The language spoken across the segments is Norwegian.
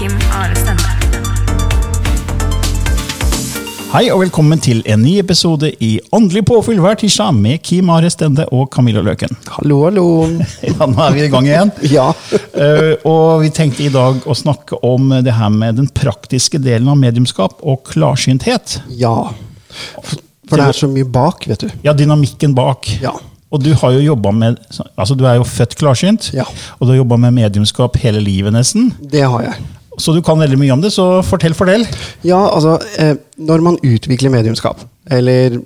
Kim Are Stende. Hei og velkommen til en ny episode i Åndelig påfyll hver tirsdag med Kim Are Stende og Camilla Løken. Hallo, hallo. Ja, nå er vi i gang igjen. Ja. Uh, og vi tenkte i dag å snakke om det her med den praktiske delen av mediumskap og klarsynthet. Ja. For det er så mye bak, vet du. Ja, dynamikken bak. Ja. Og du har jo jobba med Altså, du er jo født klarsynt, Ja. og du har jobba med mediumskap hele livet, nesten. Det har jeg. Så du kan veldig mye om det, så fortell, fortell. Ja, altså, eh, når man utvikler mediumskap, eller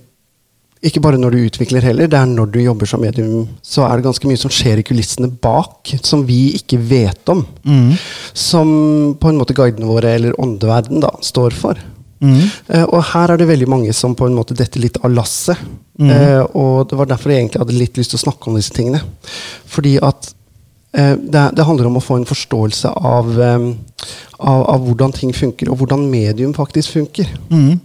ikke bare når du utvikler heller, det er når du jobber som medium, så er det ganske mye som skjer i kulissene bak, som vi ikke vet om. Som på en måte guidene våre, eller åndeverden, da, står for. Eh, og her er det veldig mange som på en måte detter litt av lasset. Eh, og det var derfor jeg egentlig hadde litt lyst til å snakke om disse tingene. Fordi at det, det handler om å få en forståelse av, eh, av, av hvordan ting funker, og hvordan medium faktisk funker. Men,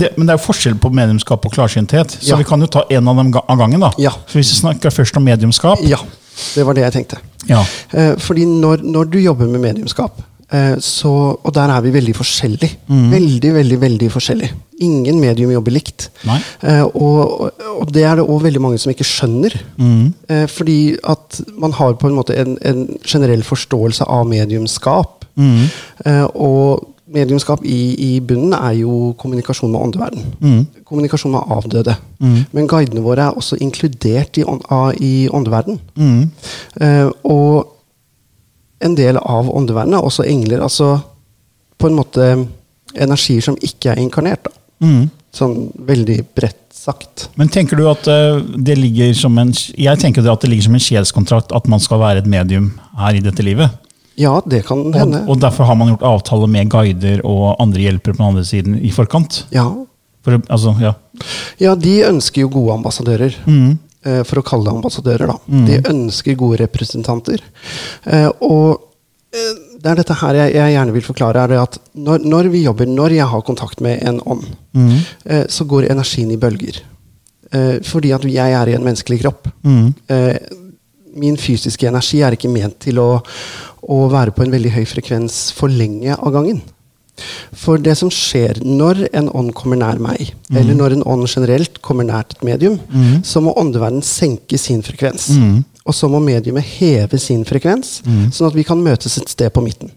det, men det er jo forskjell på mediumskap og klarsynthet, så Ja. vi kan jo ta en av dem av gangen. da. Ja. Så hvis vi snakker først om mediumskap Ja, det var det jeg tenkte. Ja. Eh, fordi når, når du jobber med mediumskap, eh, så, og der er vi veldig forskjellige. Veldig, veldig, veldig forskjellige. Ingen medium jobber likt. Eh, og, og det er det òg veldig mange som ikke skjønner. Eh, fordi at man har på en måte en, en generell forståelse av mediumskap. Eh, og mediumskap i, i bunnen er jo kommunikasjon med åndeverden. Kommunikasjon med avdøde. Men guidene våre er også inkludert i, ånd, i åndeverden. Eh, og en del av åndevernet, er også engler. Altså på en måte energier som ikke er inkarnert. Da. Sånn veldig bredt sagt. Men tenker du at eh, det ligger som en Jeg tenker at det ligger som en sjelskontrakt at man skal være et medium her i dette livet. Ja, det kan hende. og derfor har man gjort avtale med guider og andre hjelpere på den andre siden i forkant. Ja. For, altså, ja. ja, de ønsker jo gode ambassadører. eh, For å kalle det ambassadører, da. De ønsker gode representanter. Eh, Og eh, det er dette her jeg, jeg gjerne vil forklare, er at når, når vi jobber, når jeg har kontakt med en ånd, eh, så går energien i bølger. Eh, Fordi at jeg er i en menneskelig kropp. Eh, Min fysiske energi er ikke ment til å, å være på en veldig høy frekvens for lenge av gangen. For det som skjer når en ånd kommer nær meg, eller når en ånd generelt kommer nært et medium, så må åndeverden senke sin frekvens. Og så må mediumet heve sin frekvens, sånn at vi kan møtes et sted på midten.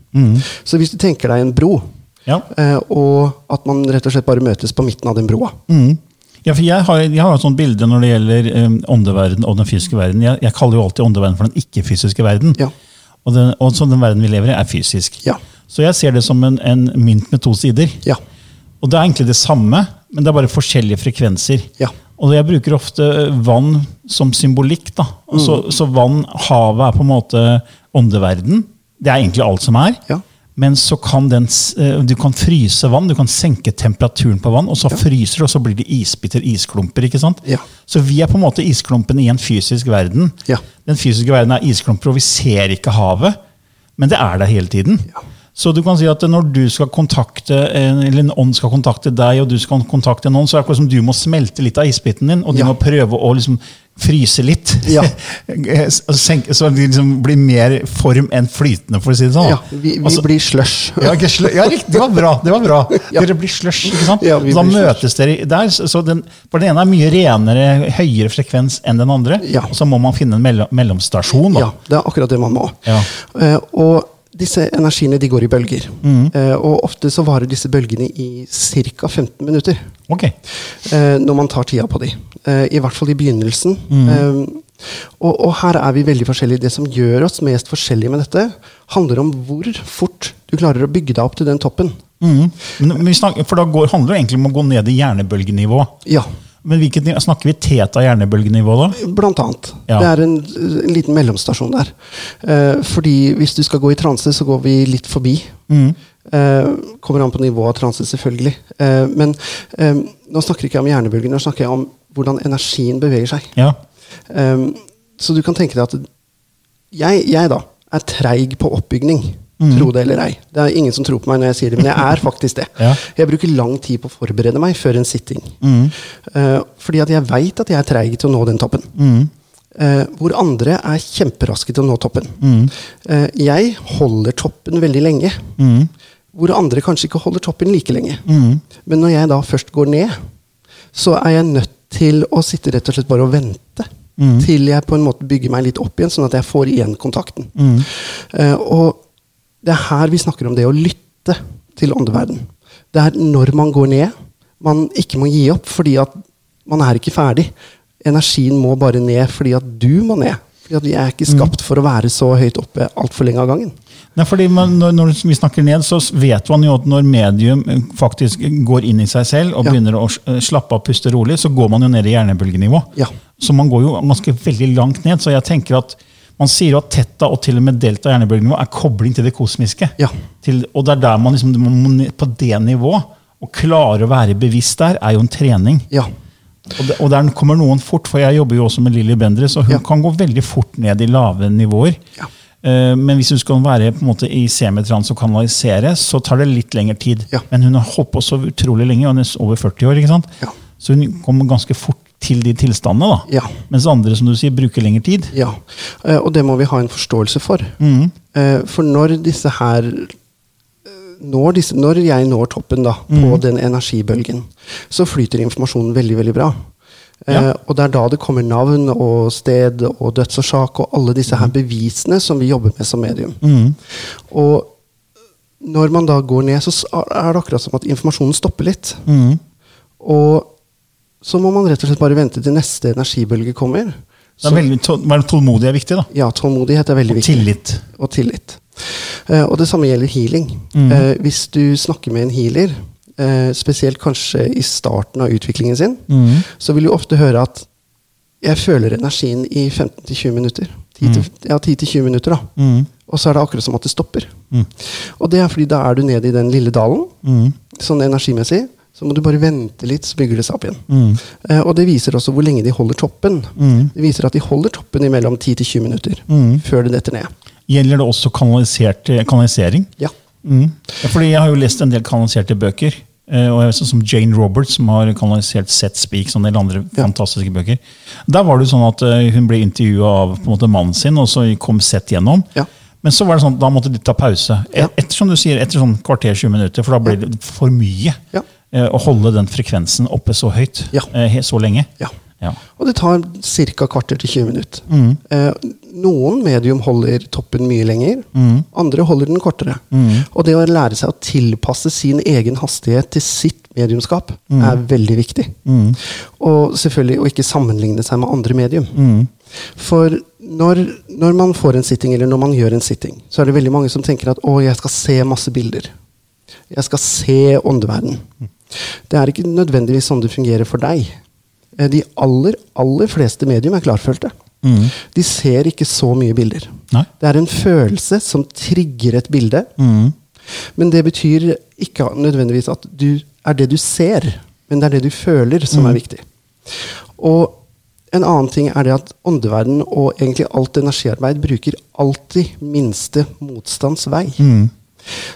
Så hvis du tenker deg en bro, Ja. eh, og at man rett og slett bare møtes på midten av den broa. Ja, for jeg har, jeg har et sånt bilde når det gjelder um, åndeverden og den fysiske verden. Jeg, jeg kaller jo alltid åndeverden for den ikke-fysiske verden. Ja. Og, den, og så den verden vi lever i, er fysisk. Ja. Så jeg ser det som en, en mynt med to sider. Ja. Og det er egentlig det samme, men det er bare forskjellige frekvenser. Ja. Og jeg bruker ofte vann som symbolikk. da. Og Så, så vann, havet, er på en måte åndeverden. Det er egentlig alt som er. Ja. Men så kan den, eh, du kan fryse vann, du kan senke temperaturen på vann, og så fryser det, og så blir det isbiter, isklumper. ikke sant? Ja. Så vi er på en måte isklumpene i en fysisk verden. Ja. Den fysiske verden er isklumper, og vi ser ikke havet, men det er der hele tiden. Så du kan si at når du skal kontakte en, eller en ånd skal kontakte deg, og du skal kontakte en ånd, så er det akkurat som du må smelte litt av isbiten din, og de Ja. må prøve å liksom fryse litt. Ja. Senke- så det liksom blir mer form enn flytende, for å si det sånn. Ja, vi, vi Altså- blir slush. Ja, ikke ja, det var bra. det var bra. Ja. Dere blir slush. ikke sant? Da møtes slush. dere der. så- den, for den ene er mye renere, høyere frekvens enn den andre. Og så må man finne en mellom, mellomstasjon. da. Ja, det er akkurat det man må. Ja. Eh, og disse energiene de går i bølger. Mm. Eh, og ofte så varer disse bølgene i ca. 15 minutter. Ok. eh, når man tar tida på de. Eh, I hvert fall i begynnelsen. Mm. Eh, og, og her er vi veldig forskjellige. Det som gjør oss mest forskjellige med dette, handler om hvor fort du klarer å bygge deg opp til den toppen. Mm. Men men snakker, for da går, handler det egentlig om å gå ned i hjernebølgenivå. Ja, Men hvilket, snakker vi teta hjernebølgenivå da? blant annet. Ja. Det er en, en liten mellomstasjon der. Eh, fordi hvis du skal gå i transe, så går vi litt forbi. Mm. Eh, kommer an på nivået av transe, selvfølgelig. Eh, men eh, nå snakker jeg ikke om hjernebølgen, nå snakker jeg om hvordan energien beveger seg. Ja. Um, så du kan tenke deg at jeg, jeg da er treig på oppbygning. Tro det eller ei. Det er ingen som tror på meg når jeg sier det, men jeg er faktisk det. Ja. Jeg bruker lang tid på å forberede meg før en sitting. Mm. Uh, fordi at jeg veit at jeg er treig til å nå den toppen. Mm. Uh, hvor andre er kjemperaske til å nå toppen. Uh, jeg holder toppen veldig lenge. Mhm. Hvor andre kanskje ikke holder toppen like lenge. Mhm. Men når jeg da først går ned, så er jeg nødt til å sitte rett og slett bare og vente. Til jeg på en måte bygger meg litt opp igjen, sånn at jeg får igjen kontakten. Og det er her vi snakker om det å lytte til åndeverden. Det er når man går ned, man ikke må gi opp, fordi at man er ikke ferdig. Energien må bare ned fordi at du må ned. Fordi at vi er ikke skapt for å være så høyt oppe altfor lenge av gangen. Nei, fordi man, når, når vi snakker ned, så vet man jo at når medium eh, faktisk går inn i seg selv og Ja. begynner å eh, slappe av, puste rolig, så går man jo ned i hjernebølgenivå. Ja. Så man går jo ganske veldig langt ned. Så jeg tenker at man sier jo at teta og til og med delta hjernebølgenivå er kobling til det kosmiske. Ja. Til, og det er der man liksom på det nivået. Å klare å være bevisst der er jo en trening. Ja. Og, det, og der kommer noen fort, for jeg jobber jo også med Lilly Bendriss, og hun Ja. kan gå veldig fort ned i lave nivåer. Ja. Eh, Men hvis hun skal være på en måte i semitrans og kanalisere, så tar det litt lengre tid. Ja. Men hun har holdt på så utrolig lenge, hun er over 40 år. ikke sant? Ja. Så hun kommer ganske fort til de tilstandene. da. Ja. Mens andre som du sier, bruker lengre tid. Ja, eh, og det må vi ha en forståelse for. Mhm. Eh, For når disse her eh, når, disse, når jeg når toppen da, på mm. den energibølgen, så flyter informasjonen veldig veldig bra. Eh, Ja. og det er da det kommer navn og sted og dødsårsak og alle disse her bevisene som vi jobber med som medium. Mm. Og når man da går ned, så er det akkurat som at informasjonen stopper litt. Mm. Og så må man rett og slett bare vente til neste energibølge kommer. Det er veldig, tålmodig er viktig. da. Ja, tålmodighet er veldig Og viktig. tillit. Og tillit. Uh, og det samme gjelder healing. Mm. Uh, hvis du snakker med en healer, uh, spesielt kanskje i starten av utviklingen sin, mm. så vil du ofte høre at jeg føler energien i 15-20 minutter. 10 til- Ja, 10-20 minutter, da. Mhm. Og så er det akkurat som at det stopper. Mhm. Og det er fordi da er du nede i den lille dalen, Mhm. sånn energimessig. Så må du bare vente litt, så bygger det seg opp igjen. Mm. Eh, og det viser også hvor lenge de holder toppen. Mm. Det viser at de holder toppen i mellom 10-20 minutter mm. før det detter ned. Gjelder det også kanalisert, eh, kanalisering? Ja. Mm. Ja, fordi jeg har jo lest en del kanaliserte bøker. eh, Og jeg sånn som Jane Roberts, som har kanalisert Set Speak og en del andre Ja. fantastiske bøker. Der var det sånn at eh, hun ble intervjua av måte mannen sin, og så kom Set gjennom. Ja. Men så var det sånn, da måtte de ta pause. Et, Ja. Etter som du sier, etter sånn kvarter 20 minutter, for da ble det for mye Ja. Eh, å holde den frekvensen oppe så høyt Ja. eh, så lenge. Ja. Ja. Og det tar ca. kvarter til 20 minutter. Mm. Eh, noen medium holder toppen mye lenger, Mm. andre holder den kortere. Mm. Og det å lære seg å tilpasse sin egen hastighet til sitt mediumskap er veldig viktig. Mm. Og selvfølgelig å ikke sammenligne seg med andre medium. Mm. For når, når man får en sitting, eller når man gjør en sitting, så er det veldig mange som tenker at å, jeg skal se masse bilder. Jeg skal se åndeverden. Det er ikke nødvendigvis sånn det fungerer for deg. Eh, De aller, aller fleste medium er klarfølte. Mm. De ser ikke så mye bilder. Nei. Det er en følelse som trigger et bilde, Mm. men det betyr ikke nødvendigvis at du er det du ser, men det er det du føler, som er viktig. Og en annen ting er det at åndeverden og egentlig alt energiarbeid bruker alltid minste motstands vei. Mm.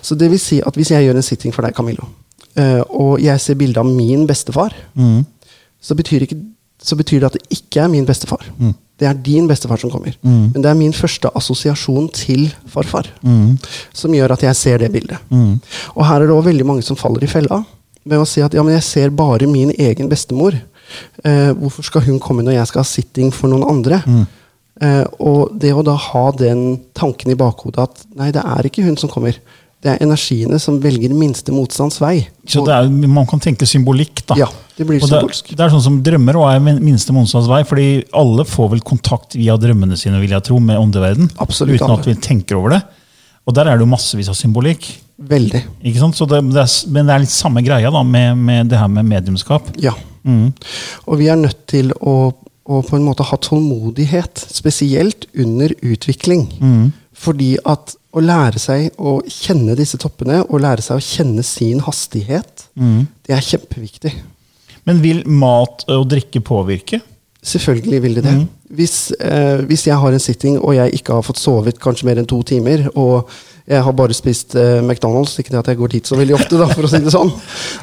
Så det vil si at hvis jeg gjør en sitting for deg, Camillo, og jeg ser bilde av min bestefar, så, betyr ikke, så betyr det at det ikke er min bestefar. Det er din bestefar som kommer. Men det er min første assosiasjon til farfar som gjør at jeg ser det bildet. Og her er det også veldig mange som faller i fella ved å si at ja, men jeg ser bare min egen bestemor. Eh, hvorfor skal hun komme når jeg skal ha sitting for noen andre? Eh, og det å da ha den tanken i bakhodet at nei, det er ikke hun som kommer. Det er energiene som velger minste motstands vei. Så det er, man kan tenke symbolikk, da. Ja, det blir Og symbolsk. det er sånn som drømmer og er minste motstands vei, fordi alle får vel kontakt via drømmene sine, vil jeg tro, med åndeverden. Absolutt uten alle. at vi tenker over det. Og der er det jo massevis av symbolikk. Veldig. Ikke sant? Så det, det er, men det er litt samme greia da, med, med det her med mediumskap. Ja. Og vi er nødt til å, å på en måte ha tålmodighet, spesielt under utvikling. Fordi at å lære seg å kjenne disse toppene, og lære seg å kjenne sin hastighet, det er kjempeviktig. Men vil mat og drikke påvirke? Selvfølgelig vil det det. Hvis, eh, hvis jeg har en sitting og jeg ikke har fått sovet kanskje mer enn to timer, og jeg har bare spist eh, McDonald's, ikke det at jeg går dit så veldig ofte, da, for å si det sånn,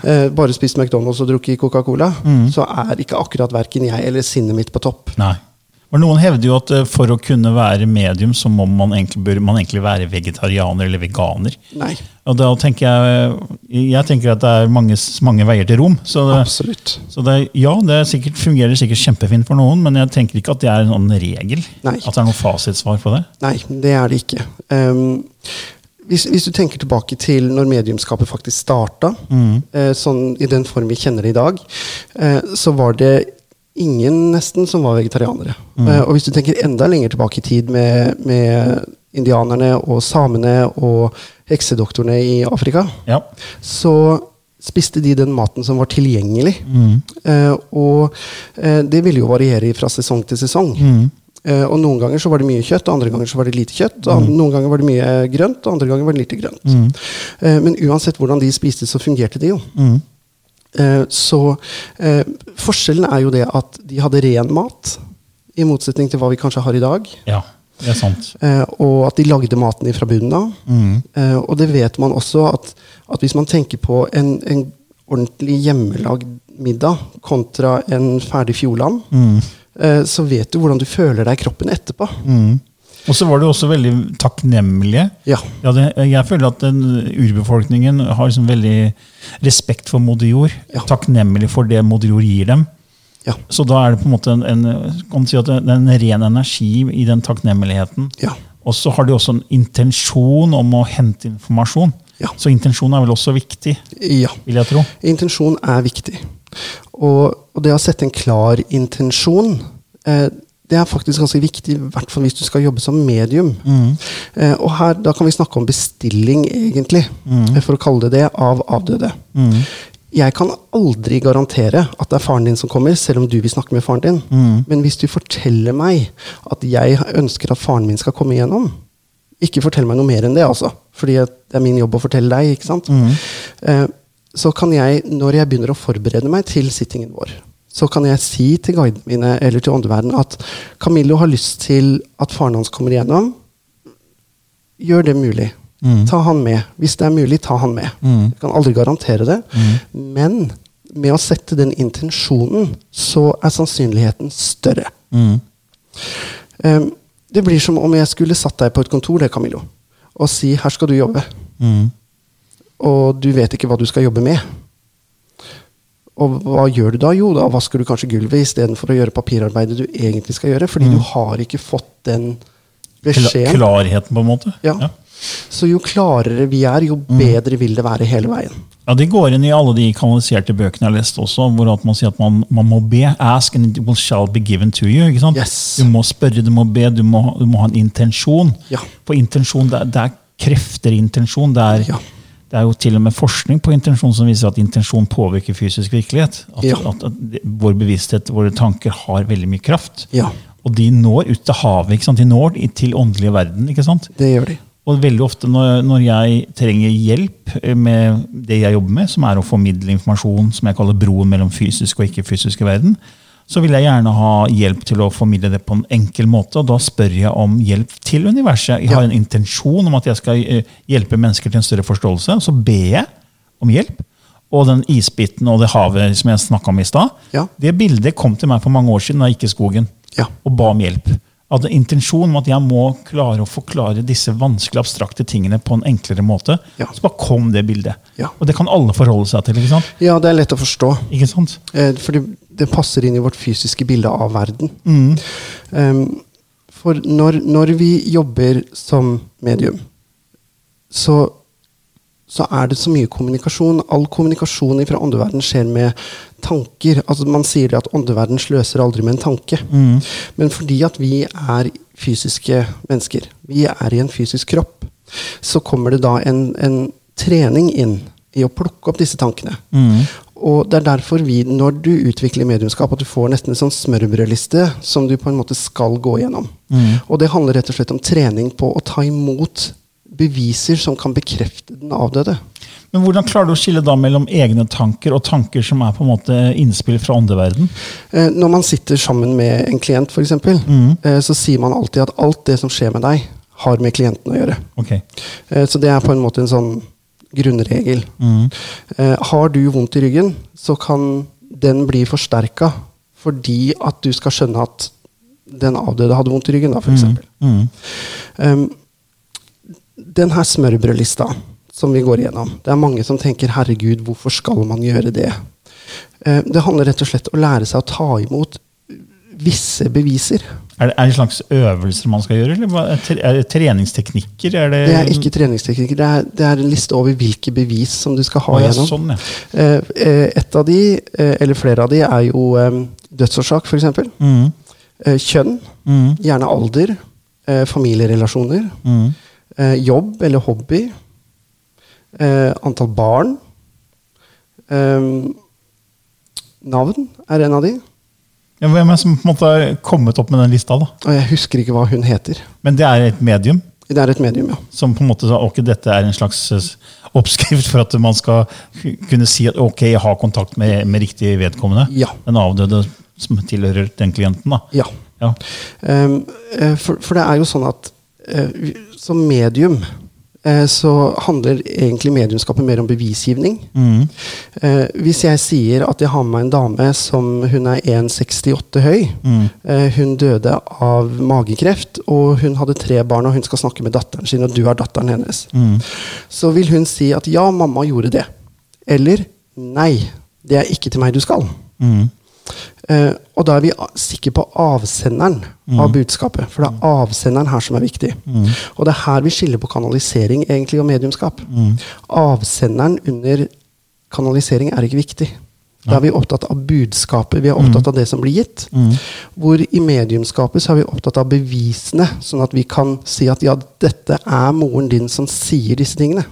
eh, bare spist McDonald's og drukket Coca-Cola, så er ikke akkurat verken jeg eller sinnet mitt på topp. Nei. Og noen hevder jo at eh, for å kunne være medium, så må man egentlig, bør man egentlig være vegetarianer eller veganer. Nei, Og da tenker jeg Jeg tenker at det er mange, mange veier til rom. Så, det, så det, ja, det er sikkert, fungerer sikkert kjempefint for noen, men jeg tenker ikke at det er en sånn regel. Nei. At det er noe fasitsvar på det. Nei, det er det ikke. Um, hvis, hvis du tenker tilbake til når mediumskapet faktisk starta, eh, sånn i den form vi kjenner det i dag, eh, så var det ingen nesten som var vegetarianere. Eh, og hvis du tenker enda lenger tilbake i tid med, med indianerne og samene og heksedoktorene i Afrika, Ja. så spiste de den maten som var tilgjengelig. Eh, og eh, det ville jo variere fra sesong til sesong. Eh, og Noen ganger så var det mye kjøtt, og andre ganger så var det lite kjøtt. Og Noen ganger var det mye grønt, og andre ganger var det lite grønt. Eh, men uansett hvordan de spiste, så fungerte de jo. Eh, så eh, forskjellen er jo det at de hadde ren mat, i motsetning til hva vi kanskje har i dag. ja, det er sant. Eh, og at de lagde maten fra bunnen av. Eh, og det vet man også at, at hvis man tenker på en, en ordentlig hjemmelagd middag kontra en ferdig Fjordland, eh, så vet du hvordan du føler deg i kroppen etterpå. Og så var det også veldig takknemlige. Ja. Ja, det, jeg føler at den urbefolkningen har liksom veldig respekt for moder jord. Ja. Takknemlig for det moder jord gir dem. Ja. Så da er det på en måte en, en, kan si er en ren energi i den takknemligheten. Ja. Og så har de også en intensjon om å hente informasjon. Ja. Så intensjon er vel også viktig, ja. vil jeg tro. Intensjon er viktig. Og, og det å sette en klar intensjon, eh, det er faktisk ganske viktig, i hvert fall hvis du skal jobbe som medium. Eh, og her, da kan vi snakke om bestilling, egentlig, mm. for å kalle det det, av avdøde. Jeg kan aldri garantere at det er faren din som kommer, selv om du vil snakke med faren din. Men hvis du forteller meg at jeg ønsker at faren min skal komme igjennom, ikke fortell meg noe mer enn det, altså. Fordi det er min jobb å fortelle deg. ikke sant? Eh, så kan jeg, når jeg begynner å forberede meg til sittingen vår, så kan jeg si til guidene mine eller til åndeverdenen at Camillo har lyst til at faren hans kommer igjennom. Gjør det mulig. Ta han med. Hvis det er mulig, ta han med. Jeg kan aldri garantere det. Men med å sette den intensjonen, så er sannsynligheten større. Um, det blir som om jeg skulle satt deg på et kontor det, Camillo, og si 'her skal du jobbe'. Og du vet ikke hva du skal jobbe med. Og hva gjør du da? Jo, da vasker du kanskje gulvet istedenfor å gjøre papirarbeidet du egentlig skal gjøre, fordi du har ikke fått den beskjeden. Klarheten, på en måte. Ja. Så jo klarere vi er, jo bedre vil det være hele veien. Ja, Det går inn i alle de kanaliserte bøkene jeg har lest også, hvor at man sier at man, man må be. Ask and it will shall be given to you. ikke sant? Yes. Du må spørre, du må be, du må, du må ha en intensjon. Ja. For intensjon, det er, det er krefter i intensjon. Det er, Ja. Det er jo til og med forskning på intensjon som viser at intensjon påvirker fysisk virkelighet. At, Ja. at, at vår bevissthet, våre tanker, har veldig mye kraft. Ja, Og de når ut til havet. De når til åndelige verden. ikke sant? det gjør de. Og veldig ofte når, når jeg trenger hjelp eh, med det jeg jobber med, som er å formidle informasjon som jeg kaller broen mellom fysisk og ikke-fysisk verden, så vil jeg gjerne ha hjelp til å formidle det på en enkel måte. Og da spør jeg om hjelp til universet. Jeg har en intensjon om at jeg skal eh, hjelpe mennesker til en større forståelse. Så ber jeg om hjelp. Og den isbiten og det havet som jeg snakka om i stad, Ja. det bildet kom til meg for mange år siden da jeg gikk i skogen Ja. og ba om hjelp. Jeg hadde intensjon om at jeg må klare å forklare disse vanskelige, abstrakte tingene på en enklere måte. Ja. Så bare kom det bildet. Og det kan alle forholde seg til. ikke sant? ja, det er lett å forstå. Ikke sant? Eh, For det, passer inn i vårt fysiske bilde av verden. Mm. Um, for når, når vi jobber som medium, så, så er det så mye kommunikasjon. All kommunikasjon fra åndeverden skjer med tanker. Altså Man sier det at åndeverden sløser aldri med en tanke. Mm. Men fordi at vi er fysiske mennesker, vi er i en fysisk kropp, så kommer det da en, en trening inn i å plukke opp disse tankene. Mm. Og det er derfor vi, når du utvikler mediumskap, at du får nesten en sånn smørbrødliste som du på en måte skal gå gjennom. Mm. Og det handler rett og slett om trening på å ta imot beviser som kan bekrefte den avdøde. Men hvordan klarer du å skille da mellom egne tanker og tanker som er på en måte innspill fra åndeverden? Eh, når man sitter sammen med en klient, f.eks., Mm. eh, så sier man alltid at alt det som skjer med deg, har med klienten å gjøre. Ok. Eh, så det er på en måte en sånn grunnregel. Mm. Eh, har du vondt i ryggen, så kan den bli forsterka fordi at du skal skjønne at den avdøde hadde vondt i ryggen, da, for eksempel. Mm. Um, den her smørbrødlista som vi går igjennom, det er mange som tenker 'herregud, hvorfor skal man gjøre det'? Uh, det handler rett og slett om å lære seg å ta imot visse beviser. Er, det, er det slags øvelser man skal gjøre, eller er det- er treningsteknikker? Er det, Det er ikke treningsteknikker, det er, det er en liste over hvilke bevis som du skal ha ja, igjennom. sånn, ja. Eh, eh, et av de, eh, eller flere av de, er jo dødsårsak, f.eks. Mm. Kjønn, Mm. gjerne alder, familierelasjoner, Mm. jobb eller hobby, antall barn, navn er en av de. Ja, hvem er det som på en måte har kommet opp med den lista? da? Og jeg husker ikke hva hun heter. Men det er et medium Det er et medium, ja. som på en måte sa, ok, dette er en slags eh, oppskrift for at man skal kunne si at ok, jeg har kontakt med, med riktig vedkommende. Ja. Den avdøde som tilhører den klienten. da. ja. Ja. Um, for, for det er jo sånn at uh, som medium så handler egentlig mediumskapet mer om bevisgivning. Mm. Eh, hvis jeg sier at jeg har med meg en dame som hun er 1,68 høy, Mm. eh, hun døde av magekreft, og hun hadde tre barn, og hun skal snakke med datteren sin, og du er datteren hennes, Mm. så vil hun si at ja, mamma gjorde det. Eller nei, det er ikke til meg du skal. Mm. Eh, og da er vi sikre på avsenderen av budskapet. For det er avsenderen her som er viktig. Og det er her vi skiller på kanalisering egentlig og mediumskap. Avsenderen under kanalisering er ikke viktig. Da er vi opptatt av budskapet. Vi er opptatt av det som blir gitt. Hvor i mediumskapet så er vi opptatt av bevisene, sånn at vi kan si at ja, dette er moren din som sier disse tingene.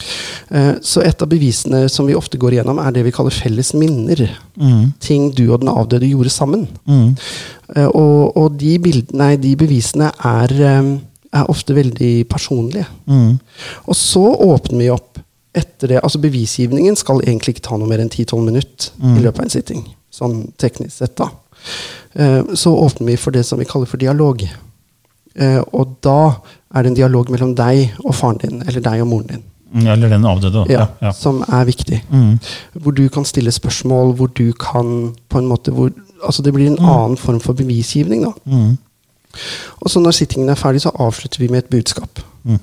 Mm. Eh, Så et av bevisene som vi ofte går igjennom, er det vi kaller felles minner. Mm. Ting du og den avdøde gjorde sammen. Mm. Eh, Og, og de, bildene, nei, de bevisene er, eh, er ofte veldig personlige. Mm. Og så åpner vi opp etter det. Altså Bevisgivningen skal egentlig ikke ta noe mer enn 10-12 minutter i løpet av en sitting. Sånn teknisk sett, da. Så åpner vi for det som vi kaller for dialog. Og da er det en dialog mellom deg og faren din, eller deg og moren din. Mm, Eller den avdøde. Ja, Ja. Ja. Som er viktig. Mm. Hvor du kan stille spørsmål, hvor du kan på en måte hvor, Altså det blir en annen form for bevisgivning. da. Mm. Og så når sittingen er ferdig, så avslutter vi med et budskap. Mm.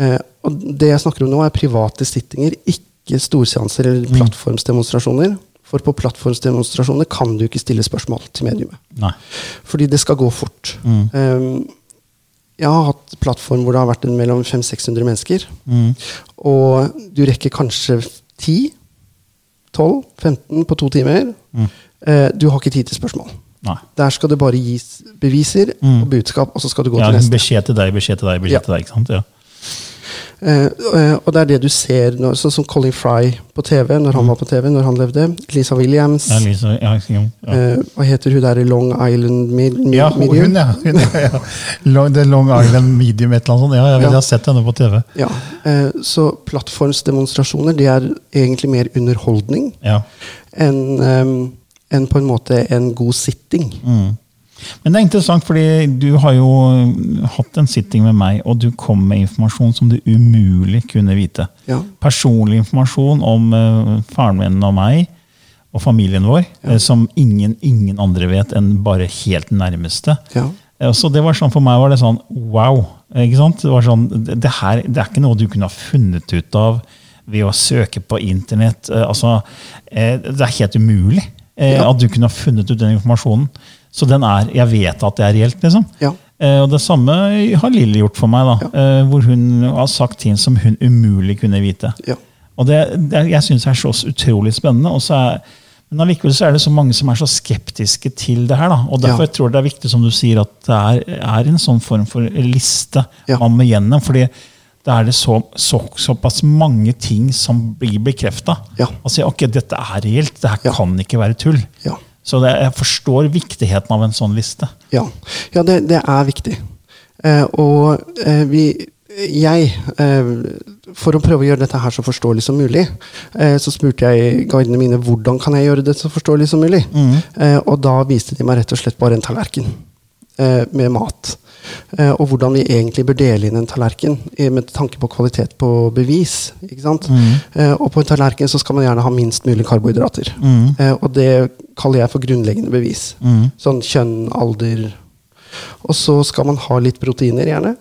Eh, og det jeg snakker om nå, er private sittinger, ikke storseanser eller Mm. plattformsdemonstrasjoner. For på plattformsdemonstrasjoner kan du ikke stille spørsmål til mediumet. Nei. Fordi det skal gå fort. Mm. Jeg har hatt plattform hvor det har vært en mellom 500-600 mennesker. Mm. Og du rekker kanskje 10, 12, 15 på to timer. Mm. Eh, du har ikke tid til spørsmål. Nei. Der skal det bare gis beviser Mm. og budskap, og så skal du gå Ja, til neste. beskjed til deg, beskjed til deg, beskjed Ja. til deg. ikke sant? Ja. Eh, eh, og det er det du ser, når, sånn som Colin Fry på TV, når han var på TV, når han levde. Lisa Williams. Mm. Ja, Lisa, ja, ja, eh, hva heter hun der i Long Island Mid Mid- Ja, hun, Medium? ja. Hun, ja. Long, Long Island Medium, et eller annet sånt. Ja, jeg, har sett henne på TV. Ja, så plattformsdemonstrasjoner det er egentlig mer underholdning Ja. enn eh, en på en måte en god sitting. Men det er interessant, fordi du har jo hatt en sitting med meg, og du kom med informasjon som du umulig kunne vite. Ja. Personlig informasjon om uh, faren min og meg og familien vår, eh, som ingen, ingen andre vet enn bare helt nærmeste. Ja. Uh, Så det var sånn, For meg var det sånn wow. Ikke sant? Det, var sånn, det, her det er ikke noe du kunne ha funnet ut av ved å søke på internett. Altså, det er helt umulig Ja. at du kunne ha funnet ut den informasjonen. Så den er, jeg vet at det er reelt. liksom. Ja. Eh, Og Det samme har Lilly gjort for meg, da, eh, hvor hun har sagt ting som hun umulig kunne vite. Ja. Og det, det jeg syns er så utrolig spennende. Og så er, men allikevel så er det så mange som er så skeptiske til det her. Da. Og derfor Ja. jeg tror jeg det er viktig som du sier, at det er, er en sånn form for liste Ja. man må gjennom. fordi da er det så, så, såpass mange ting som blir bekrefta. Ja. Altså, ok, dette er reelt. Det her Ja. kan ikke være tull. Ja. Så det, jeg forstår viktigheten av en sånn liste. Ja, ja det, det er viktig. Eh, og eh, vi Jeg, eh, for å prøve å gjøre dette her så forståelig som mulig, eh, så spurte jeg guidene mine hvordan kan jeg gjøre det så forståelig som mulig. Mm. og da viste de meg rett og slett bare en tallerken eh, med mat. Eh, og hvordan vi egentlig bør dele inn en tallerken eh, med tanke på kvalitet på bevis. Ikke sant? Mm. og på en tallerken så skal man gjerne ha minst mulig karbohydrater. Mm. og det kaller jeg for grunnleggende bevis. Sånn kjønn, alder Og så skal man ha litt proteiner, gjerne.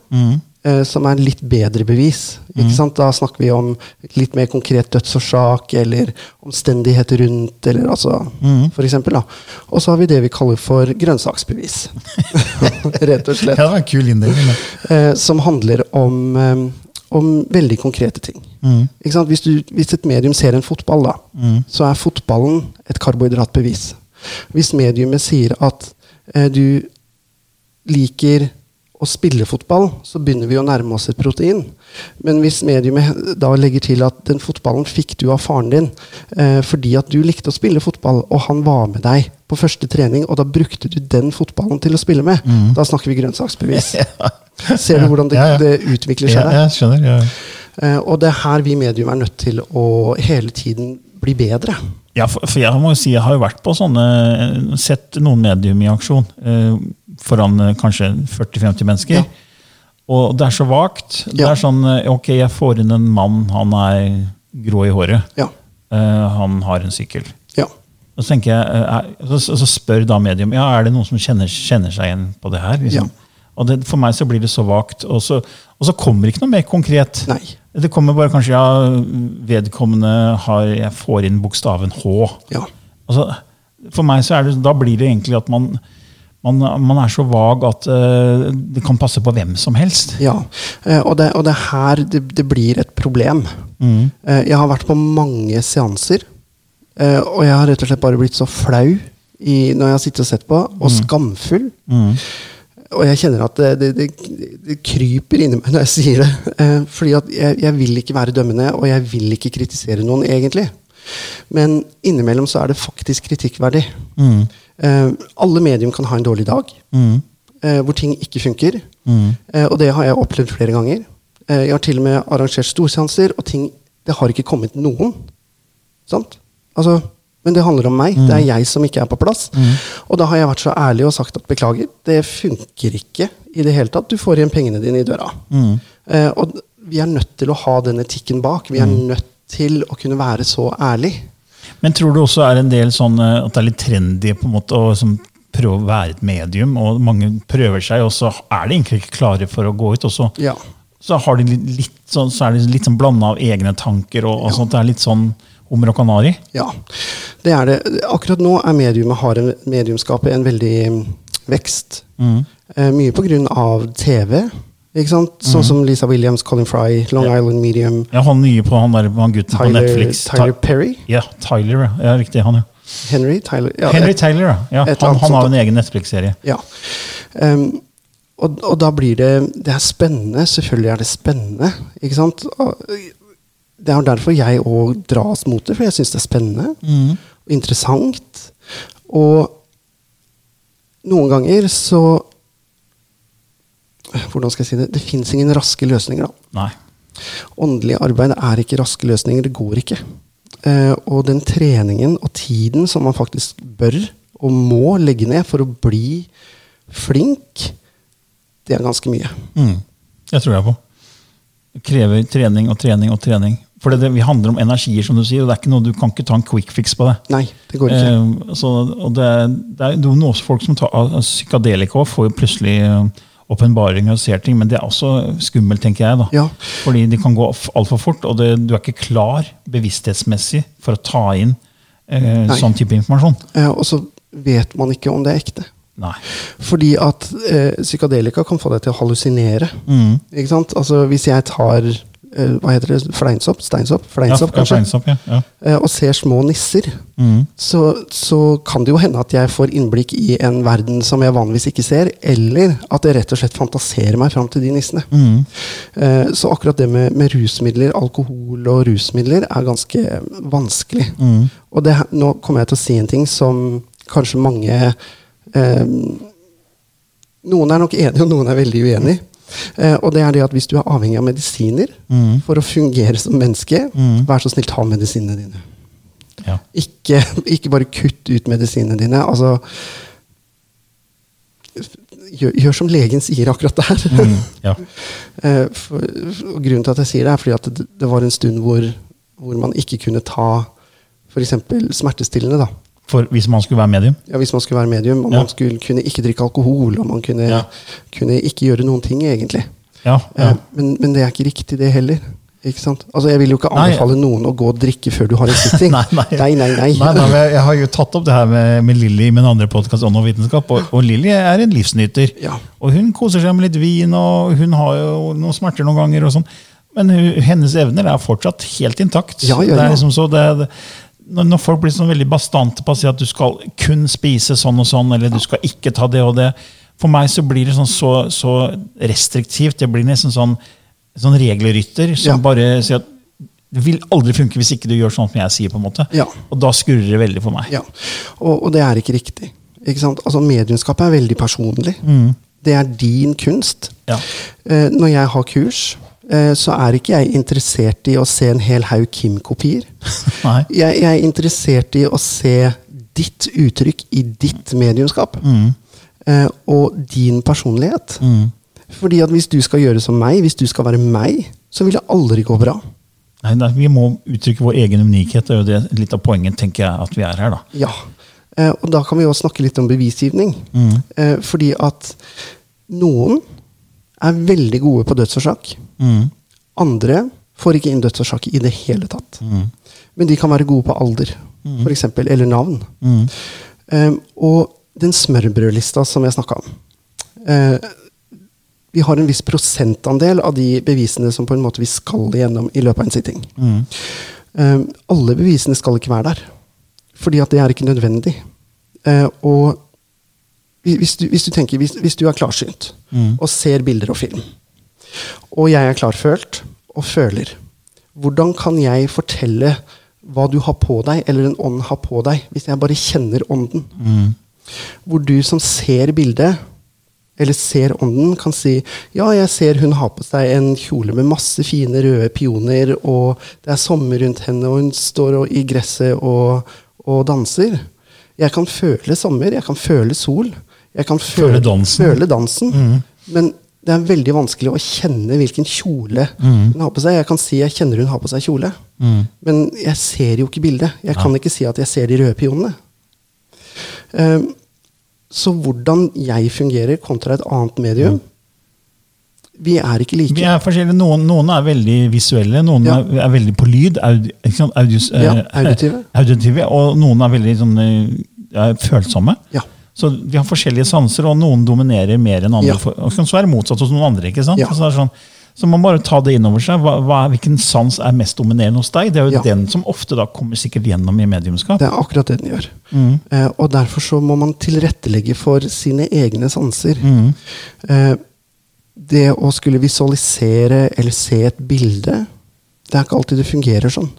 Eh, som er litt bedre bevis. Sant? Da snakker vi om litt mer konkret dødsårsak eller omstendigheter rundt. Eller, altså, for eksempel, da. Og så har vi det vi kaller for grønnsaksbevis. Rett og slett. Ja, det var en kul inndeling. Eh, som handler om, eh, om veldig konkrete ting. Sant? Hvis, du, hvis et medium ser en fotball, da, så er fotballen et karbohydratbevis. Hvis mediumet sier at eh, du liker å spille fotball, så begynner vi å nærme oss et protein. Men hvis mediumet da legger til at den fotballen fikk du av faren din eh, fordi at du likte å spille fotball, og han var med deg på første trening, og da brukte du den fotballen til å spille med, da snakker vi grønnsaksbevis. Ser du hvordan det, Ja, ja. det utvikler seg Ja, jeg skjønner. Ja. Eh, og det er her vi medium er nødt til å hele tiden bli bedre. Ja, for, for jeg må jo si, jeg har jo vært på sånne, sett noen medium i aksjon eh, foran eh, kanskje 40-50 mennesker. Ja. Og det er så vagt. Det er sånn, eh, ok, jeg får inn en mann, han er grå i håret. Ja. Uh, han har en sykkel. Ja. Og så, jeg, er- så, så spør da medium ja, er det noen som kjenner, kjenner seg igjen på det her. Liksom? Og det, For meg så blir det så vagt. Og så, og så kommer det ikke noe mer konkret. Nei. Det kommer bare kanskje ja, vedkommende har, jeg får inn bokstaven H. Ja. Altså, for meg så er det, da blir det egentlig at man, man, man er så vag at uh, det kan passe på hvem som helst. Ja, eh, og det, og det er her det, det blir et problem. Mm. Jeg har vært på mange seanser, eh, og jeg har rett og slett bare blitt så flau i, når jeg har sittet og sett på, og skamfull. Og jeg kjenner at det, det, det, kryper inni meg når jeg sier det. Eh, fordi at jeg, jeg vil ikke være dømmende, og jeg vil ikke kritisere noen, egentlig. Men innimellom så er det faktisk kritikkverdig. Eh, alle medium kan ha en dårlig dag mm. hvor ting ikke funker. Mm. og det har jeg opplevd flere ganger. Eh, jeg har til og med arrangert storseanser, og ting Det har ikke kommet noen. Sant? Altså, men det handler om meg. Det er jeg som ikke er på plass. Og da har jeg vært så ærlig og sagt at beklager, det funker ikke i det hele tatt. Du får igjen pengene dine i døra. Eh, og vi er nødt til å ha den etikken bak. Vi er nødt til å kunne være så ærlig. Men tror du også er en del sånn eh, at det er litt trendy på en måte å som, prøve å være et medium, og mange prøver seg, og så er de egentlig ikke klare for å gå ut. og så Ja. så, har de litt, litt sånn, så er de litt sånn blanda av egne tanker. og, og sånt. Det er litt sånn hummer og kanari. Ja, det er det. Akkurat nå er mediumet, har en, mediumskapet en veldig mm, vekst. Eh, mye av TV. Ikke sant? Sånn som Lisa Williams, Colin Fry, Long Island Medium, Ja, han nye på han der han gutten på Netflix. Tyler Perry. ja, Tyler, ja. Riktig. Han, ja. Henry Tyler. Ja, Henry Taylor, ja. ja han, han har en egen Netflix-serie. Ja. Um, og, og da blir det Det er spennende. Selvfølgelig er det spennende. Ikke sant? Det er derfor jeg òg dras mot det, for jeg syns det er spennende og interessant. Og noen ganger så Hvordan skal jeg si det? Det fins ingen raske løsninger, da. Nei. Åndelig arbeid er ikke raske løsninger. Det går ikke. Eh, og den treningen og tiden som man faktisk bør og må legge ned for å bli flink, det er ganske mye. Mm. Det tror jeg på. Det krever trening og trening og trening. For det, det, vi handler om energier, som du sier, og det er ikke noe, du kan ikke ta en quick fix på det. Nei, det går ikke. Eh, så, og det, det er jo noen folk som tar av psykadelika og får plutselig eh, åpenbaringer og ser ting, men det er også skummelt, tenker jeg. da. Ja. Fordi det kan gå altfor fort, og det, du er ikke klar bevissthetsmessig for å ta inn eh, sånn type informasjon. Eh, og så vet man ikke om det er ekte. Nei. Fordi at eh, psykadelika kan få deg til å hallusinere. Mm. Ikke sant? Altså Hvis jeg tar hva heter det, fleinsopp, steinsopp, fleinsopp ja, kanskje, fleinsopp, ja. ja. eh, og ser små nisser, Mm. så, så kan det jo hende at jeg får innblikk i en verden som jeg vanligvis ikke ser, eller at jeg rett og slett fantaserer meg fram til de nissene. Mm. Eh, så akkurat det med, med rusmidler, alkohol og rusmidler er ganske vanskelig. Mm. Og det, nå kommer jeg til å si en ting som kanskje mange eh, Noen er nok enige, og noen er veldig uenige. Eh, og det er det at hvis du er avhengig av medisiner Mm. for å fungere som menneske, Mm. vær så snill, ta medisinene dine. Ja. Ikke, ikke bare kutt ut medisinene dine. Altså gjør, gjør som legen sier akkurat der. Mm. ja. for, for, grunnen til at jeg sier det, er fordi at det, det var en stund hvor, hvor man ikke kunne ta f.eks. smertestillende. da. For hvis man skulle være medium? Ja, Hvis man skulle være medium, og Ja. man skulle kunne ikke drikke alkohol, og man kunne, Ja. kunne ikke gjøre noen ting, egentlig. Ja. Eh, men, men det er ikke riktig, det heller. Ikke sant? Altså, Jeg vil jo ikke Nei. noen å gå og drikke før du har en sitting. Nei, nei. nei, nei. nei. Nei, nei, jeg har jo tatt opp det her med, med Lilly i min andre podkast, Ånd og vitenskap. Og, og Lilly er en livsnyter. Ja. Og hun koser seg med litt vin, og hun har jo noen smerter noen ganger. og sånn. Men hennes evner er fortsatt helt intakt. Ja, ja, Det er liksom så det, når, folk blir sånn veldig bastante på å si at du skal kun spise sånn og sånn, eller du skal ikke ta det og det For meg så blir det sånn så, så restriktivt. Det blir nesten sånn, sånn regelrytter som Ja. bare sier at det vil aldri funke hvis ikke du gjør sånn som jeg sier. på en måte. Ja. Og da skurrer det veldig for meg. Ja, og, og det er ikke riktig. Ikke sant? Altså, Mediumskap er veldig personlig. Det er din kunst. Ja. Eh, når jeg har kurs, så er ikke jeg interessert i å se en hel haug Kim-kopier. Jeg, jeg er interessert i å se ditt uttrykk i ditt mediumskap. Eh, og din personlighet. Fordi at hvis du skal gjøre som meg, hvis du skal være meg, så vil det aldri gå bra. Nei, nei, Vi må uttrykke vår egen unikhet. Det er jo det, litt av poenget tenker jeg, at vi er her. da. Ja. Eh, og da kan vi også snakke litt om bevisgivning. Eh, fordi at noen er veldig gode på dødsårsak. Andre får ikke inn dødsårsak i det hele tatt. Men de kan være gode på alder, for eksempel, eller navn. Eh, og den smørbrødlista som jeg snakka om uh, Vi har en viss prosentandel av de bevisene som på en måte vi skal igjennom i løpet av en sitting. Eh, alle bevisene skal ikke være der. Fordi at det er ikke nødvendig. Uh, og hvis du, hvis du tenker, hvis, hvis du er klarsynt og ser bilder og film, og jeg er klarfølt og føler, hvordan kan jeg fortelle hva du har på deg, eller en ånd har på deg, hvis jeg bare kjenner ånden? Hvor du som ser bildet, eller ser ånden, kan si ja, jeg ser hun har på seg en kjole med masse fine røde pioner, og det er sommer rundt henne, og hun står og, i gresset og, og danser. Jeg kan føle sommer, jeg kan føle sol. Jeg kan føle, Føle dansen. Føle dansen. Men det er veldig vanskelig å kjenne hvilken kjole hun har på seg. Jeg kan si jeg kjenner hun har på seg kjole, men jeg ser jo ikke bildet. Jeg kan ikke si at jeg ser de røde pionene. Um, så hvordan jeg fungerer kontra et annet medium Vi er ikke like. Vi er forskjellige. Noen, noen er veldig visuelle, noen Ja. er, er veldig på lyd. Audi? Audios, Ja, eh, auditive. auditive, Og noen er veldig sånn, eh, følsomme. Ja. Så vi har forskjellige sanser, og noen dominerer mer enn andre. Ja. Og så er det motsatt hos noen andre. ikke sant? Ja. Så, sånn, så man bare ta det inn over seg. Hva, hva, er- hvilken sans er mest dominerende hos deg? Det er jo Ja. den som ofte da kommer sikkert gjennom i mediumskap. Det er akkurat det den gjør. Eh, og derfor så må man tilrettelegge for sine egne sanser. Eh, det å skulle visualisere eller se et bilde, det er ikke alltid det fungerer sånn.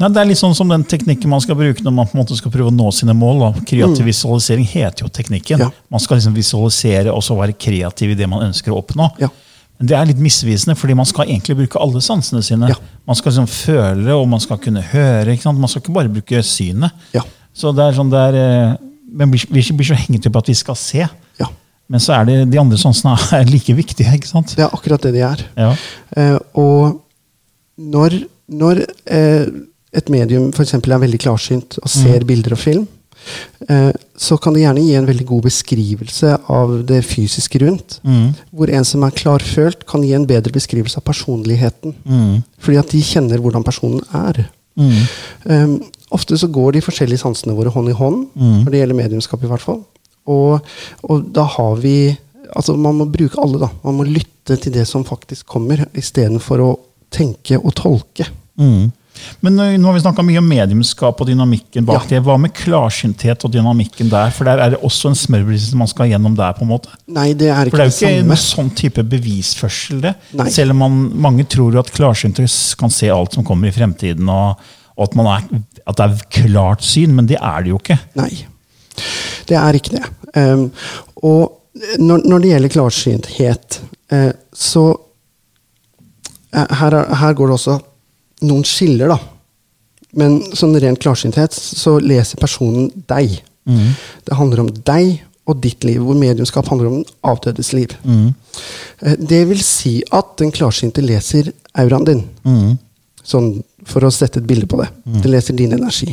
Nei, det er litt sånn som den teknikken man skal bruke når man på en måte skal prøve å nå sine mål. Da. Kreativ visualisering heter jo teknikken. Ja. Man skal liksom visualisere og så være kreativ i det man ønsker å oppnå. Ja. Men det er litt misvisende, fordi man skal egentlig bruke alle sansene sine. Ja. Man skal liksom føle, og man skal kunne høre. Man skal ikke bare bruke synet. Ja. Så det er sånn det er, eh, Men vi vi blir så hengt opp at vi skal se. Ja. Men så er det de andre sansene er like viktige. ikke sant? Det er akkurat det de er. Ja. Eh, og når, når eh, et medium f.eks. er veldig klarsynt og ser bilder og film, eh, så kan det gjerne gi en veldig god beskrivelse av det fysiske rundt. Hvor en som er klarfølt, kan gi en bedre beskrivelse av personligheten. Fordi at de kjenner hvordan personen er. Um, ofte så går de forskjellige sansene våre hånd i hånd, når det gjelder mediumskap i hvert fall. Og, og da har vi Altså man må bruke alle, da. Man må lytte til det som faktisk kommer, istedenfor å tenke og tolke. Mm. Men nå har vi snakka mye om mediumskap og dynamikken bak Ja. det. Hva med klarsynthet og dynamikken der? For der er det også en smørbrødliste man skal gjennom der. på en måte. Nei, det er For det er jo ikke samme. noe sånn type bevisførsel, det. Nei. Selv om man, mange tror at klarsynte kan se alt som kommer i fremtiden, og, og at, man er, at det er klart syn, men det er det jo ikke. Nei. Det er ikke det. Um, og når, når det gjelder klarsynthet, uh, så uh, her, er, her går det også noen skiller, da. Men sånn ren klarsynthet, så leser personen deg. Det handler om deg og ditt liv, hvor mediumskap handler om den avdødes liv. Mm. Det vil si at den klarsynte leser auraen din. Sånn for å sette et bilde på det. Det leser din energi.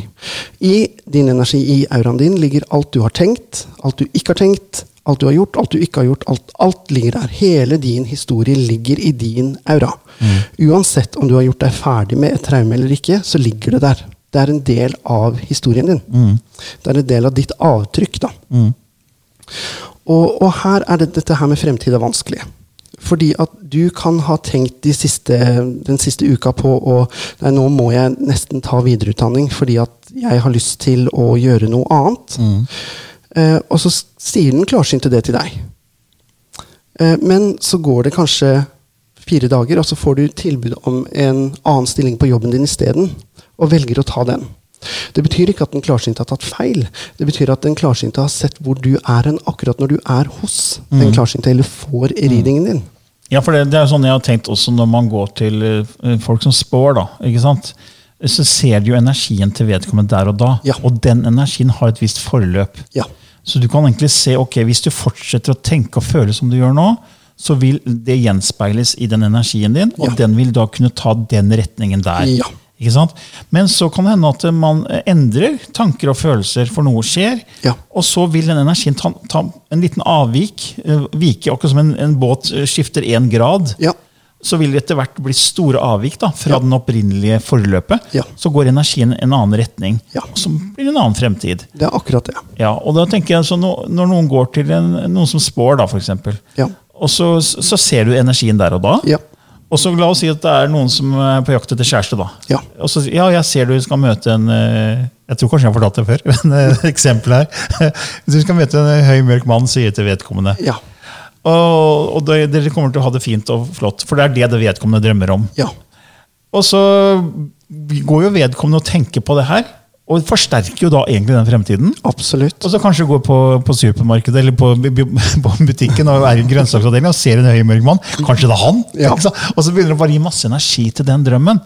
I din energi, i auraen din, ligger alt du har tenkt, alt du ikke har tenkt, alt du har gjort, alt du ikke har gjort. Alt, alt ligger der. Hele din historie ligger i din aura. Uansett om du har gjort deg ferdig med et traume eller ikke, så ligger det der. Det er en del av historien din. Det er en del av ditt avtrykk. da. Og, og her er det, dette her med fremtid er vanskelig. Fordi at du kan ha tenkt de siste, den siste uka på å Nei, nå må jeg nesten ta videreutdanning fordi at jeg har lyst til å gjøre noe annet. Eh, og så sier den klarsynte det til deg. Eh, men så går det kanskje fire dager, og så får du tilbud om en annen stilling på jobben din isteden, og velger å ta den. Det betyr ikke at den klarsynte har tatt feil. Det betyr at den klarsynte har sett hvor du er hen akkurat når du er hos den klarsynte, eller får readingen din. Ja, for det, det er sånn jeg har tenkt også når man går til eh, folk som spår, da, ikke sant? Så ser du jo energien til vedkommende der og da. Ja. Og den energien har et visst forløp. Ja. Så du kan egentlig se, ok, hvis du fortsetter å tenke og føle som du gjør nå, så vil det gjenspeiles i den energien din, og Ja. den vil da kunne ta den retningen der. Ja. Ikke sant? Men så kan det hende at man endrer tanker og følelser, for noe skjer. Ja. Og så vil den energien ta, ta en liten avvik. eh, Vike, akkurat som en, en båt skifter én grad. Ja. Så vil det etter hvert bli store avvik da, fra Ja. den opprinnelige forløpet. Ja. Så går energien en annen retning. Ja. Og så blir det en annen fremtid. Det er akkurat det. Ja, og da tenker jeg, så Når noen går til en, noen som spår, da, for eksempel, Ja. og så, så ser du energien der og da. Ja. Og så la oss si at det er noen som er på jakt etter kjæreste. da. Ja. Og så, ja, jeg ser du skal møte en eh, Jeg tror kanskje jeg har fortalt det før, men eh, et eksempel her. Du skal møte en høy, mørk mann, sier til vedkommende. Ja. Og, og dere dere kommer til å ha det fint og flott, for det er det det vedkommende drømmer om. Ja. Og så går jo vedkommende og tenker på det her, og forsterker jo da egentlig den fremtiden. Absolutt. Og så kanskje går på, på supermarkedet eller på, på butikken og er i grønnsaksavdelingen og ser en høy mørk mann. Kanskje det er han? Ja. Og så begynner det bare å gi masse energi til den drømmen.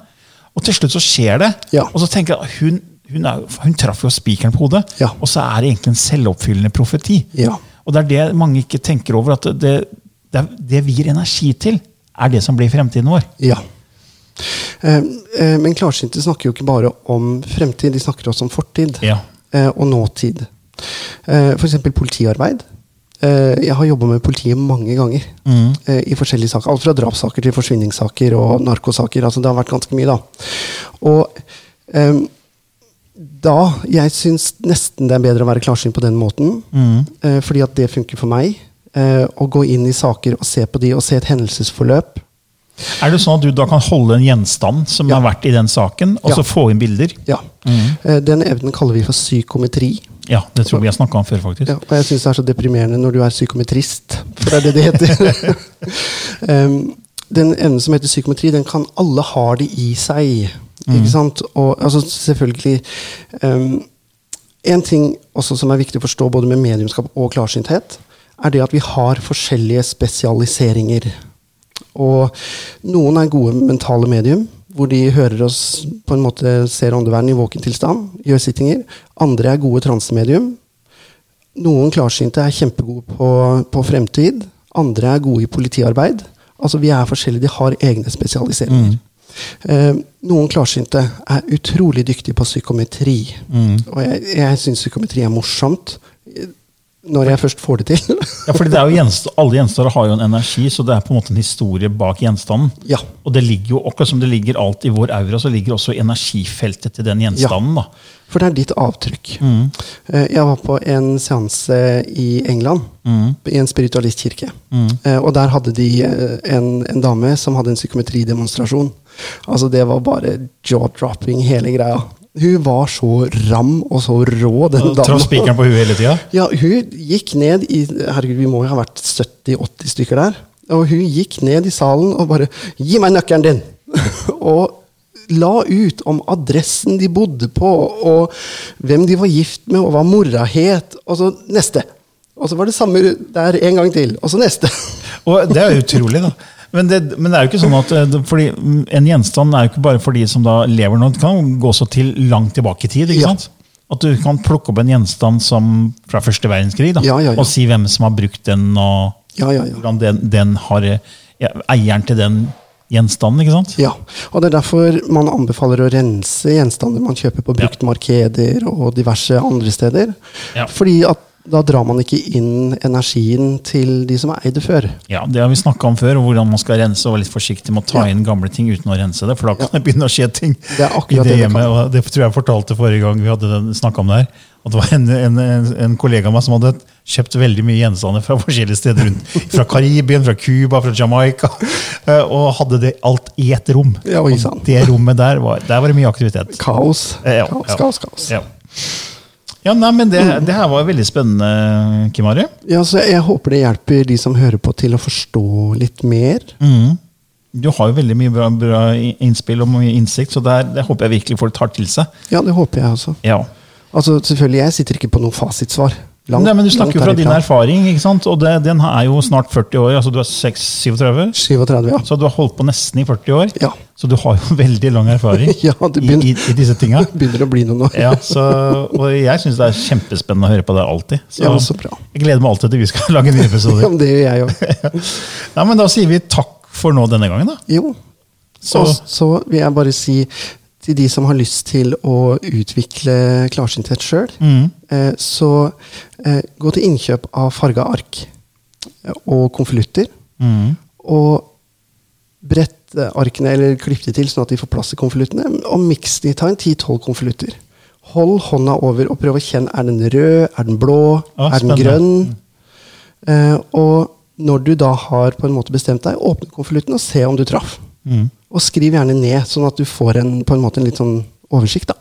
Og til slutt så skjer det. Ja. Og så tenker jeg hun, hun, er, hun traff jo spikeren på hodet. Ja. Og så er det egentlig en selvoppfyllende profeti. Ja. Og det er det mange ikke tenker over. At det, det, det vi gir energi til, er det som blir fremtiden vår. Ja. Eh, eh, men klarsynte snakker jo ikke bare om fremtid, de snakker også om fortid Ja. eh, og nåtid. Eh, F.eks. politiarbeid. Jeg har jobba med politiet mange ganger mm. i forskjellige saker. Alt fra drapssaker til forsvinningssaker og narkosaker. Altså, det har vært ganske mye, da. Og da Jeg syns nesten det er bedre å være klarsynt på den måten. Eh, fordi at det funker for meg. Eh, å gå inn i saker og se på de, og se et hendelsesforløp. Er det sånn at du da kan holde en gjenstand som Ja. har vært i den saken, og Ja. så få inn bilder? Ja. Eh, Den evnen kaller vi for psykometri. Ja, det tror vi har snakka om før, faktisk. Ja, og jeg syns det er så deprimerende når du er psykometrist, for det er det det heter. den evnen som heter psykometri, den kan alle ha det i seg. Ikke sant? Og altså, selvfølgelig um, En ting også som er viktig å forstå både med mediumskap og klarsynthet, er det at vi har forskjellige spesialiseringer. Og noen er gode mentale medium, hvor de hører oss på en måte ser åndeverden i våken tilstand, gjør sittinger. Andre er gode transemedium. Noen klarsynte er kjempegode på, på fremtid. Andre er gode i politiarbeid. Altså Vi er forskjellige, de har egne spesialiseringer. Eh, noen klarsynte er utrolig dyktige på psykometri. Og jeg, jeg syns psykometri er morsomt. eh, Når jeg først får det til. Ja, fordi det er jo gjenst Alle gjenstander har jo en energi, så det er på en måte en historie bak gjenstanden. ja. Og det ligger jo, akkurat som det ligger alt i vår aura, så ligger også energifeltet til den gjenstanden. da. For det er ditt avtrykk. Mm. Jeg var på en seanse i England, i en spiritualistkirke. Mm. Og der hadde de eh, en, en dame som hadde en psykometridemonstrasjon. Altså Det var bare jaw-dropping, hele greia. Hun var så ram og så rå, den Traff spikeren på huet hele tida. Ja, hun gikk ned i Herregud, vi må jo ha vært 70-80 stykker der. Og hun gikk ned i salen og bare 'Gi meg nøkkelen din!' og la ut om adressen de bodde på, og hvem de var gift med, og hva mora het. Og så neste. Og så var det samme der en gang til. Og så neste. Og det er utrolig, da. Men det, men det er jo ikke sånn at eh, fordi En gjenstand er jo ikke bare for de som da lever nå. Det kan gå så til langt tilbake i tid. ikke Ja. sant? At du kan plukke opp en gjenstand som fra første verdenskrig da, Ja, ja, og si hvem som har brukt den, og hvordan den, den har eieren til den gjenstanden. ikke sant? Ja, og det er derfor man anbefaler å rense gjenstander man kjøper på bruktmarkeder og diverse andre steder. Ja. Fordi at da drar man ikke inn energien til de som eide før. Ja, Det har vi snakka om før, og hvordan man skal rense og være litt forsiktig med å ta Ja. inn gamle ting uten å rense det. For da kan det begynne å skje ting Det er akkurat det det hjemmet. og Det tror jeg jeg fortalte forrige gang vi hadde snakka om det her. At det var en, en, en, kollega av meg som hadde kjøpt veldig mye gjenstander fra forskjellige steder rundt. Fra Karibien, fra Cuba, fra Jamaica. eh, Og hadde det alt i ett rom. Ja, og det rommet der var, der var det mye aktivitet. Kaos. Eh, ja, kaos, ja. kaos, kaos. Ja. Nei, men det, det her var veldig spennende, Kim Ari. Ja, så jeg håper det hjelper de som hører på, til å forstå litt mer. Mm. Du har jo veldig mye bra, bra innspill og mye innsikt, så det, er, det håper jeg virkelig folk tar til seg. Ja, det håper jeg også. Ja. Altså, selvfølgelig, jeg sitter ikke på noe fasitsvar. Langt- Nei, men Du snakker jo fra din erfaring, ikke sant? og det, den er jo snart 40 år. altså Du er 6, 37, 37, ja. så du har holdt på nesten i 40 år. Ja. Så du har jo veldig lang erfaring Ja, begynner- i, i disse tinga. Begynner å bli noe nå. Ja, så, og jeg syns det er kjempespennende å høre på deg alltid. Så, Ja, så bra. jeg gleder meg alltid til vi skal lage nye Ja, episoder. men det gjør jeg òg. Nei, men Da sier vi takk for nå denne gangen. da. Jo. Så- Og så vil jeg bare si til de som har lyst til å utvikle klarsynthet sjøl, Mm. eh, så eh, gå til innkjøp av farga ark eh, og konvolutter. Mm. Og brett arkene, eller klipp de til sånn at de får plass i konvoluttene. Og miks de. Ta en 10-12 konvolutter. Hold hånda over og prøv å kjenne. Er den rød? Er den blå? Å, er den grønn? Eh, og når du da har på en måte bestemt deg, åpne konvolutten og se om du traff. Mm. Og skriv gjerne ned, sånn at du får en, på en måte en litt sånn oversikt. da.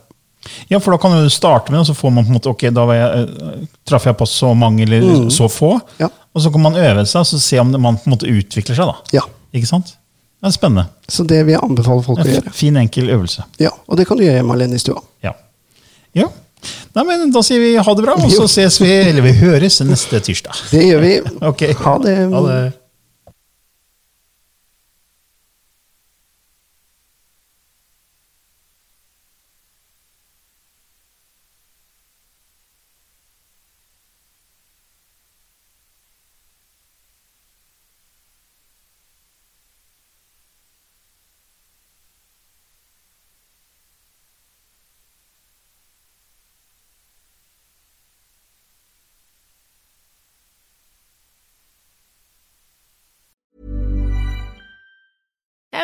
Ja, for da kan du starte med og så får man på en måte, ok, da jeg, eh, traff jeg på så mange eller så få. Ja. Og så kan man øve seg og så se om man på en måte utvikler seg. da. Ja. Ikke sant? Det er spennende. Så det vil jeg anbefale folk å gjøre. fin, enkel øvelse. Ja, Og det kan du gjøre hjemme alene i stua. Ja. ja. Nei, men Da sier vi ha det bra, og så ses vi, eller vi høres neste tirsdag. Det gjør vi. Ok. Ha det. Ha det.